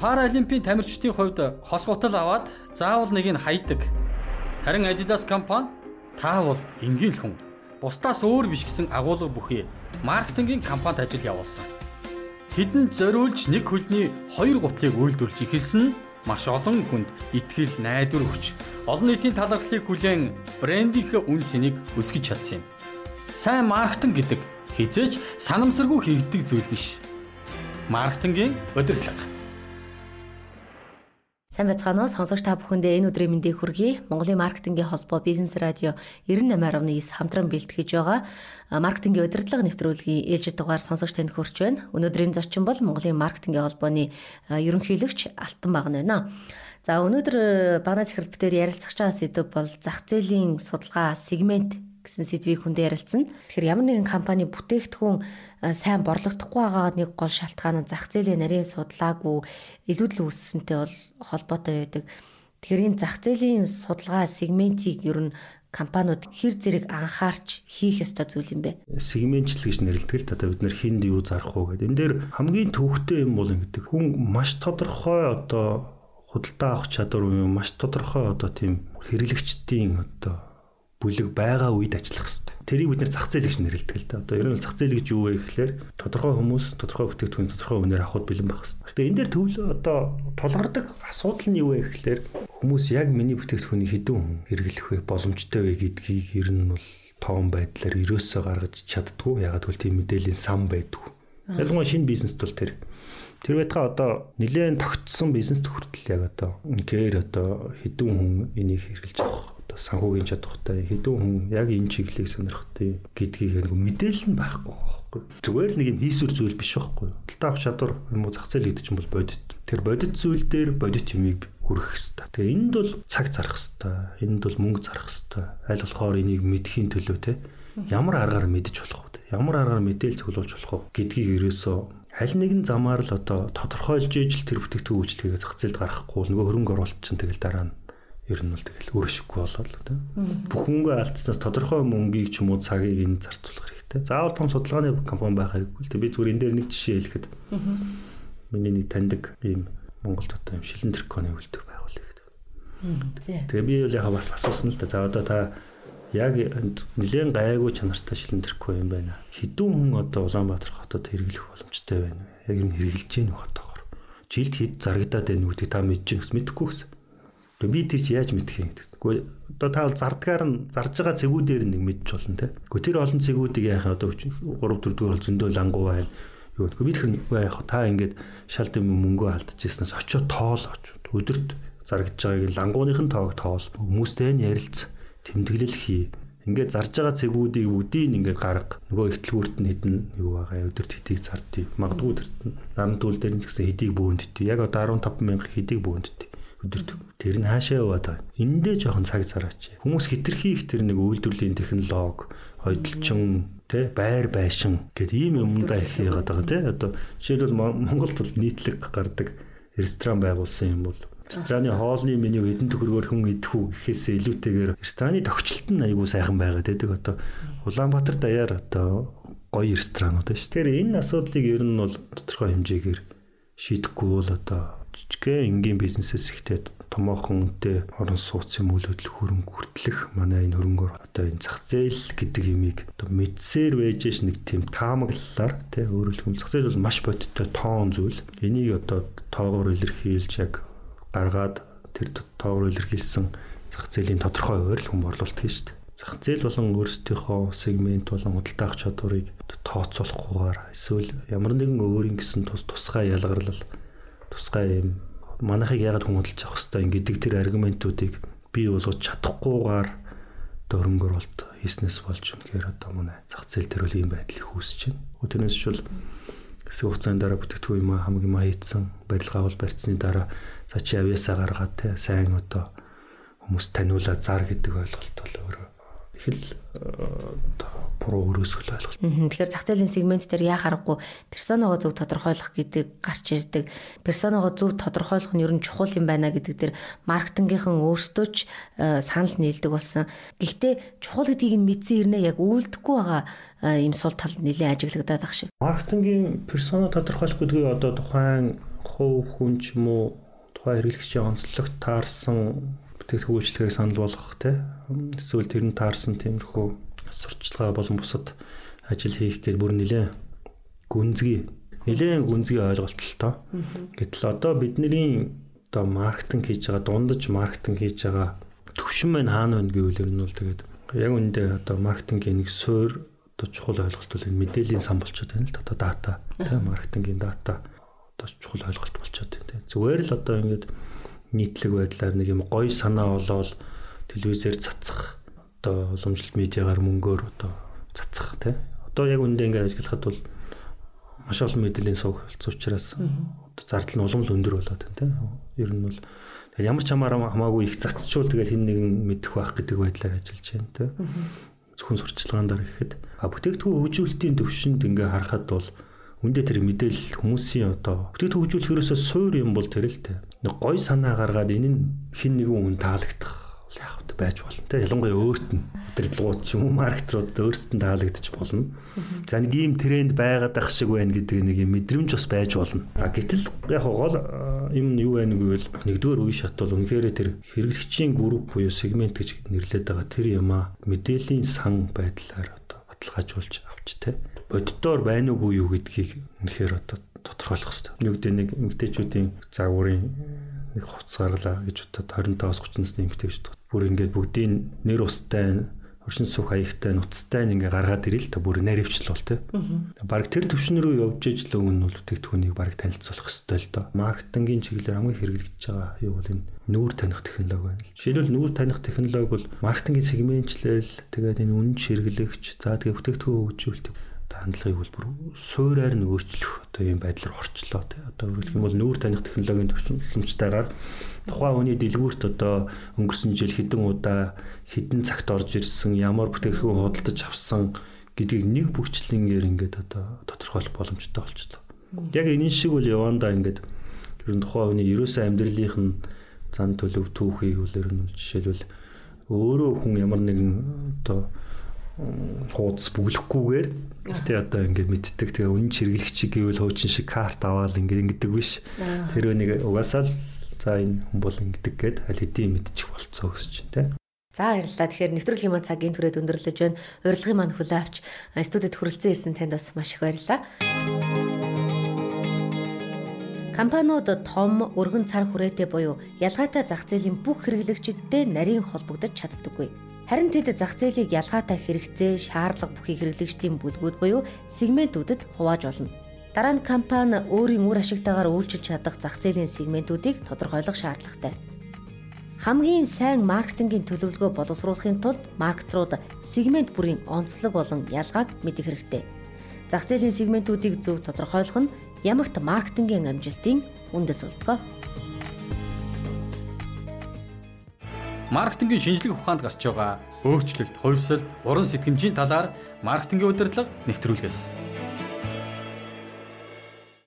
Паралимпийн тамирчдын хувьд хос гутал аваад заавал нэг нь хайдаг. Харин Adidas компани та бол энгийн хүн. Бусдаас өөр биш гэсэн агуулга бүхий маркетингийн компанид ажил явуулсан. Тэдэнд зориулж нэг хөлний хоёр гутлыг үйлдвэрлэж эхэлсэн нь маш олон хүнд итгэл найдвар өгч олон нийтийн талархлыг хүлээн брендийнхээ үн цэнийг өсгөж чадсан юм. Сайн маркетинг гэдэг хизээч санамсаргүй хийгддэг зүйл биш. Маркетингийн удирдлага. Сайн байцгаана уу сонсогч та бүхэндээ энэ өдрийн мэндийг хүргэе. Монголын маркетингийн холбоо Бизнес радио 98.9 хамтран бэлтгэж байгаа маркетингийн удирдлага нэвтрүүлгийн ээлжид дугаар сонсогч танд хүрч байна. Өнөөдрийн зочин бол Монголын маркетингийн холбооны ерөнхийлөгч Алтан Багна байна. За өнөөдөр багнаа захирал битээр ярилцах байгаа сэдв бол зах зээлийн судалгаа сегмент гэсэн сэдвийг хүндээ ярилцсан. Тэгэхээр ямар нэгэн компани бүтээгдэхүүн сайн борлогдохгүй байгаа нэг гол шалтгаан нь зах зээлийн нарийн судлаагүй илүүдл үүссэнтэй бол холбоотой байдаг. Тэгэхээр энэ зах зээлийн судалгаа сегментийг ер нь компаниуд хэр зэрэг анхаарч хийх ёстой зүйл юм бэ? Сегментчл гэж нэрлэдэг л одоо бид нэр хинд юу зарах уу гэдэг. Энэ дээр хамгийн төвхтэй юм бол ингэдэг. Хүн маш тодорхой одоо худалдаа авах чадвар юм маш тодорхой одоо тийм хэрэглэгчдийн одоо бүлэг байгаа үед ажиллах хэрэгтэй. Тэрийг бид нэр зах зээл гэж нэрлэдэг л да. Одоо ер нь зах зээл гэж юу вэ гэхээр тодорхой хүмүүс тодорхой бүтээгдэхүүн тодорхой үнээр авахд бэлэн байх хэрэгтэй. Гэтэ энэ дээр төвлө одоо тулгардаг асуудал нь юу вэ гэхээр хүмүүс яг миний бүтээгдэхүүнийг хэдэн хүн хэрэглэх вэ, боломжтой вэ гэдгийг ер нь бол тоон байдлаар ерөөсөө гаргаж чаддгүй. Ягаад гэвэл тийм мэдээллийн сан байдгүй. Ялангуяа шинэ бизнест бол тэр Тэр байтга одоо нэлээд тогтсон бизнест хүртэл яг одоо үнээр одоо хэдэн хүн энийг хэрэгжилж авах санхүүгийн чадвартай хэдэн хүн яг энэ чиглэлийг сонирхтой гэдгийг нэг мэдээлэл нь байхгүй байхгүй. Зүгээр л нэг юм хийсвэр зүйл биш байхгүй. Талтаа авах чадвар юм уу зах зээл гэдэг чинь бол бодит. Тэр бодит зүйл дээр бодит юмыг хүрэх хэвээр. Тэгээ энд бол цаг зарах хэвээр. Энд бол мөнгө зарах хэвээр. Аль болохоор энийг мэдхийн төлөө те ямар аргаар мэдж болох вэ? Ямар аргаар мэдээлэл цуглуулж болох вэ гэдгийг ерөөсөө аль нэгэн замаар л одоо тодорхойлж ижил тэр бүтээгдэхүүн үйлчлэгээ зах зээлд гаргахгүй нөгөө хөрөнгө оруулалт чинь тэгэл дараа нь ер нь бол тэгэл өөр ашиггүй болоод тийм бүхэнгүй алдснаас тодорхой мөнгийг ч юм уу цагийг энэ зарцуулах хэрэгтэй. Заавал том судалгааны компани байх хэрэггүй л тийм би зүгээр энэ дээр нэг жишээ хэлэхэд миний нэг таньдаг ийм Монголд одоо юм шилэн тэрконы үйлдвэр байгуулъя гэдэг. Тэгээ би бол яхаа бас асуусан л да. За одоо та яг нэлээд гайгүй чанартай шилэн тэрко юм байна. Хідүүн хүн одоо Улаанбаатар хотод хэрэглэх боломжтой байна. Яг юм хэрэгжилж гин хотоогоор. Жилд хэд зарагдаад байна үүдийг та мэдчихсэн мэдэхгүй гэсэн. Тэгээ би тэр чи яаж мэдэх юм гэдэг. Гэхдээ одоо та бол зардгаар нь зарж байгаа цэгүүдээр нэг мэдчих болно те. Гэхдээ тэр олон цэгүүдийг яах одоо 3 4 дугаар бол зөндөө лангуу байна. Юу гэвэл би тэр яах та ингээд шалт юм мөнгөө алдчихснаас очиод тоол очиод өдөрт зарагдж байгааг лангууных нь тоог тоол хүмүүстэй нь ярилц тэмдэглэл хий. Ингээд зарж байгаа цэгүүдийг бүгдийг ингээд гарга. Нөгөө ихтлгүүрт нь хэдэн юу байгаа өдөрт хэдийг зардыг. Магадгүй тэр наран түл дээр нь ч гэсэн хэдийг бөөнддээ. Яг одоо 15 мянга хэдийг бөөнддээ өдөрт тэр нь хаашаа яваад байгаа. Эндээ жоохон цаг зараач. Хүмүүс хитрхи их тэр нэг үйлдвэрлэлийн технологи, ойдлчин тэ байр байшин гэдэг ийм юмдаа их яагаад байгаа тэ одоо жишээлбэл Монголд бол нийтлэг гардаг ресторан байгуулсан юм бол рестораны хоолны меню эдэн төгрөгөөр хүн идэх үү гэхээсээ илүүтэйгээр рестораны тогтчлолт нь айгүй сайхан байгаа гэдэг одоо Улаанбаатар даяар одоо гоё ресторанууд шүү. Тэгэхээр энэ асуудлыг ер нь бол тодорхой хэмжээгээр шийдэхгүй бол одоо жижигхэн энгийн бизнесээс ихтэй томоохон үнэтэй орон сууцын үйл хөдлөх хөрөнгө хүртлэх манай энэ хөрөнгөөр одоо энэ зах зээл гэдэг имийг одоо мэдсээр байжээш нэг тийм таамаглалаар тий өөрөлд хүм зах зээл бол маш бодиттой тоон зүйл. Энийг одоо тоогоор илэрхийлж яг гаргаад тэр тоогоор илэрхийлсэн зах зээлийн тодорхой ойрол хүм орлуулдаг шүү дээ. Зах зээл болон өөрсдийнхөө сегмент болон худалдаах чадварыг тооцоолохгүйгээр эсвэл ямар нэгэн өөрийн гэсэн тус тусгай ялгарлал тусгай юм манайхыг яагаад хүмүүдэлж авах хэвээр ингэдэг тэр аргументуудыг бий болгож чадахгүйгээр дөрөнгөр болт хийснээс болж үнэхээр одоо манай зах зээл дээр үл ийм байдал их үүсэж байна. Тэрнээс шул хэсэг хугацааны дараа бүтээгдэхүүн юм хамгийн маа хийцэн барилгаа бол барьцны дараа за чи авьяасаа гаргаад те сайн одоо хүмүүс таниулаад зар гэдэг ойлголт бол өөрөө их л буруу өрөөсгөл ойлголт. Тэгэхээр зах зээлийн сегмент дээр яа харахгүй персоного зөв тодорхойлох гэдэг гарч ирдэг. Персоного зөв тодорхойлох нь ер нь чухал юм байна гэдэг дээр маркетингийнхан өөрсдөө ч э, санал нийлдэг болсон. Гэхдээ чухал гэдгийг нь мэдсэн хэрнээ яг үйлдэхгүй байгаа юм э, сул тал нэлээд ажиглагдаад ах шиг. Маркетингийн персоно тодорхойлох гэдгийг одоо тухайн хувь хүн ч юм уу тухайн хэрэглэгчийн онцлогт таарсан бүтээгдэхүүн үйлчлэгийг санал болгох те эсвэл тэр нь таарсан тиймэрхүү сурчлагаа болон бусад ажил хийх гэдэг бүр нэлээд гүнзгий нэлээд гүнзгий ойлголттой. Гэтэл одоо бидний одоо маркетинг хийж байгаа дундаж маркетинг хийж байгаа төвшин маань хаана байна гэвэл нь бол тэгээд яг үндэ одоо маркетингийн нэг суурь одоо чухал ойлголт бол энэ мэдээллийн сан болчиход байна л да одоо дата тийм маркетингийн дата одоо чухал ойлголт болчиход байна тийм зүгээр л одоо ингэж нийтлэг байдлаар нэг юм гоё санаа болоод телевизээр цацах одоо уламжлалт медиагаар мөнгөөр одоо цацах тийм одоо яг үндэ ингэж ажиллахад бол маш олон мэдээллийн сувг болсон учраас одоо зардал нь улам л өндөр болоод байна тийм ер нь бол ямар ч хамаар хамаагүй их цацчул тэгэл хин нэгэн мэдэх байх гэдэг байдлаар ажиллаж байна тийм зөвхөн сурчлагаан дараа гэхэд. А бүтээгдэхүүн хөгжүүлэлтийн төвшөнд ингээ харахад бол үндэ тэр мэдээлэл хүмүүсийн одоо бүтээгдэхүүн хөгжүүлэхөөсөө суур юм бол тэр л тэ. Нэг гой санаа гаргаад энэ нь хин нэгэн хүн таалагдах яах байж болно те ялангуяа өөрт нь удирдлагууд ч юм уу маркетрууд өөрсдөд нь таалагдчих болно. За нэг ийм тренд байгаад ах шиг байна гэдэг нэг юм мэдрэмж бас байж болно. А гэтэл яг гол юм нь юу байна гэвэл нэгдүгээр үе шат бол үнэхээр тэр хэрэглэгчийн групп буюу сегмент гэж нэрлэдэг байгаа тэр юмаа мэдээллийн сан байдлаар одоо баталгаажуулж авч те боддоор байна уугүй юу гэдгийг үнэхээр одоо тодорхойлох хэрэгтэй. Нэг үедээ нэг эмгтээчүүдийн загварын нэг хувцас гарлаа гэж бодоод 25-аас 30 насны эмгтээч бүр ингээд бүгдийн нэр устай оршин суух хаягтай нуцтай ингээ гаргаад ирэл та бүр наривчл бол тэ. Бараг тэр төвшин рүү явж ижил өмнө бол бүтээгдэхүүнийг бараг танилцуулах хэрэгтэй л доо. Маркетингийн чиглэлээр хамгийн хэрэглэгдэж байгаа юу бол энэ нүүр таних технологи байна. Жишээлбэл нүүр таних технологи бол маркетингийн сегментчлэл тэгээд энэ үнэн хэрэглэгч за тэгээд бүтээгдэхүүн хөгжүүлэлт хандлагыг бол бүр суураар нь өөрчлөх одоо ийм байдлаар орчлоо тий. Одоо өөрөлдөх юм бол нүүр таних технологийн төвчмөмжтойгоор тухайн хүний дэлгүүрт одоо өнгөрсөн жил хэдэн удаа хэдэн цагт орж ирсэн ямар бүтээгдэхүүн худалдаж авсан гэдгийг нэг бүчлэнгээр ингээд одоо тодорхойлох боломжтой болчихлоо. Яг энэ шиг үл явандаа ингээд ер нь тухайн хүний ерөөсөө амьдралынх нь зан төлөв түүхийг үлэр нь жишээлбэл өөрөө хүн ямар нэгэн одоо хуудас бүглэхгүйгээр тий одоо ингээд мэддэг тэгээ үнэн чиргэлэгч гэвэл хуучин шиг карт аваад ингээд ингэдэг биш. Тэр нэг угаасаа л за энэ хүн бол ингэдэг гэд аль хэдийн мэдчих болцоо гэж чинь тий. За баярлалаа. Тэгэхээр нэвтрүүлгийн маань цагийн түрээд өндөрлөж байна. Урилгын маань хүлээ авч студид хүрэлцэн ирсэн танд бас маш их баярлалаа. Компаниуд том, өргөн цар хүрээтэй буюу ялгаатай зах зээлийн бүх хэрэглэгчидтэй нарийн холбогдож чаддаггүй. Харин тэд зах зээлийг ялгаатай хэрэгцээ, шаардлага бүхий хэрэглэгчдийн бүлгүүд буюу сегментүүдэд хувааж болно. Дараа нь компани өөрийн үр ашигтайгаар үйлчилж чадах зах зээлийн сегментүүдийг тодорхойлох шаардлагатай. Хамгийн сайн маркетингийн төлөвлөгөө боловсруулахын тулд маркетрууд сегмент бүрийн онцлог болон ялгааг мэдэх хэрэгтэй. Зах зээлийн сегментүүдийг зөв тодорхойлох нь ямагт маркетингийн амжилтын үндэс болдог. Маркетингийн шинжлэх ухаанд гарч байгаа өөрчлөлт, хувьсэл, уран сэтгэмжийн талаар маркетингийн удирдлага нэвтрүүлгээс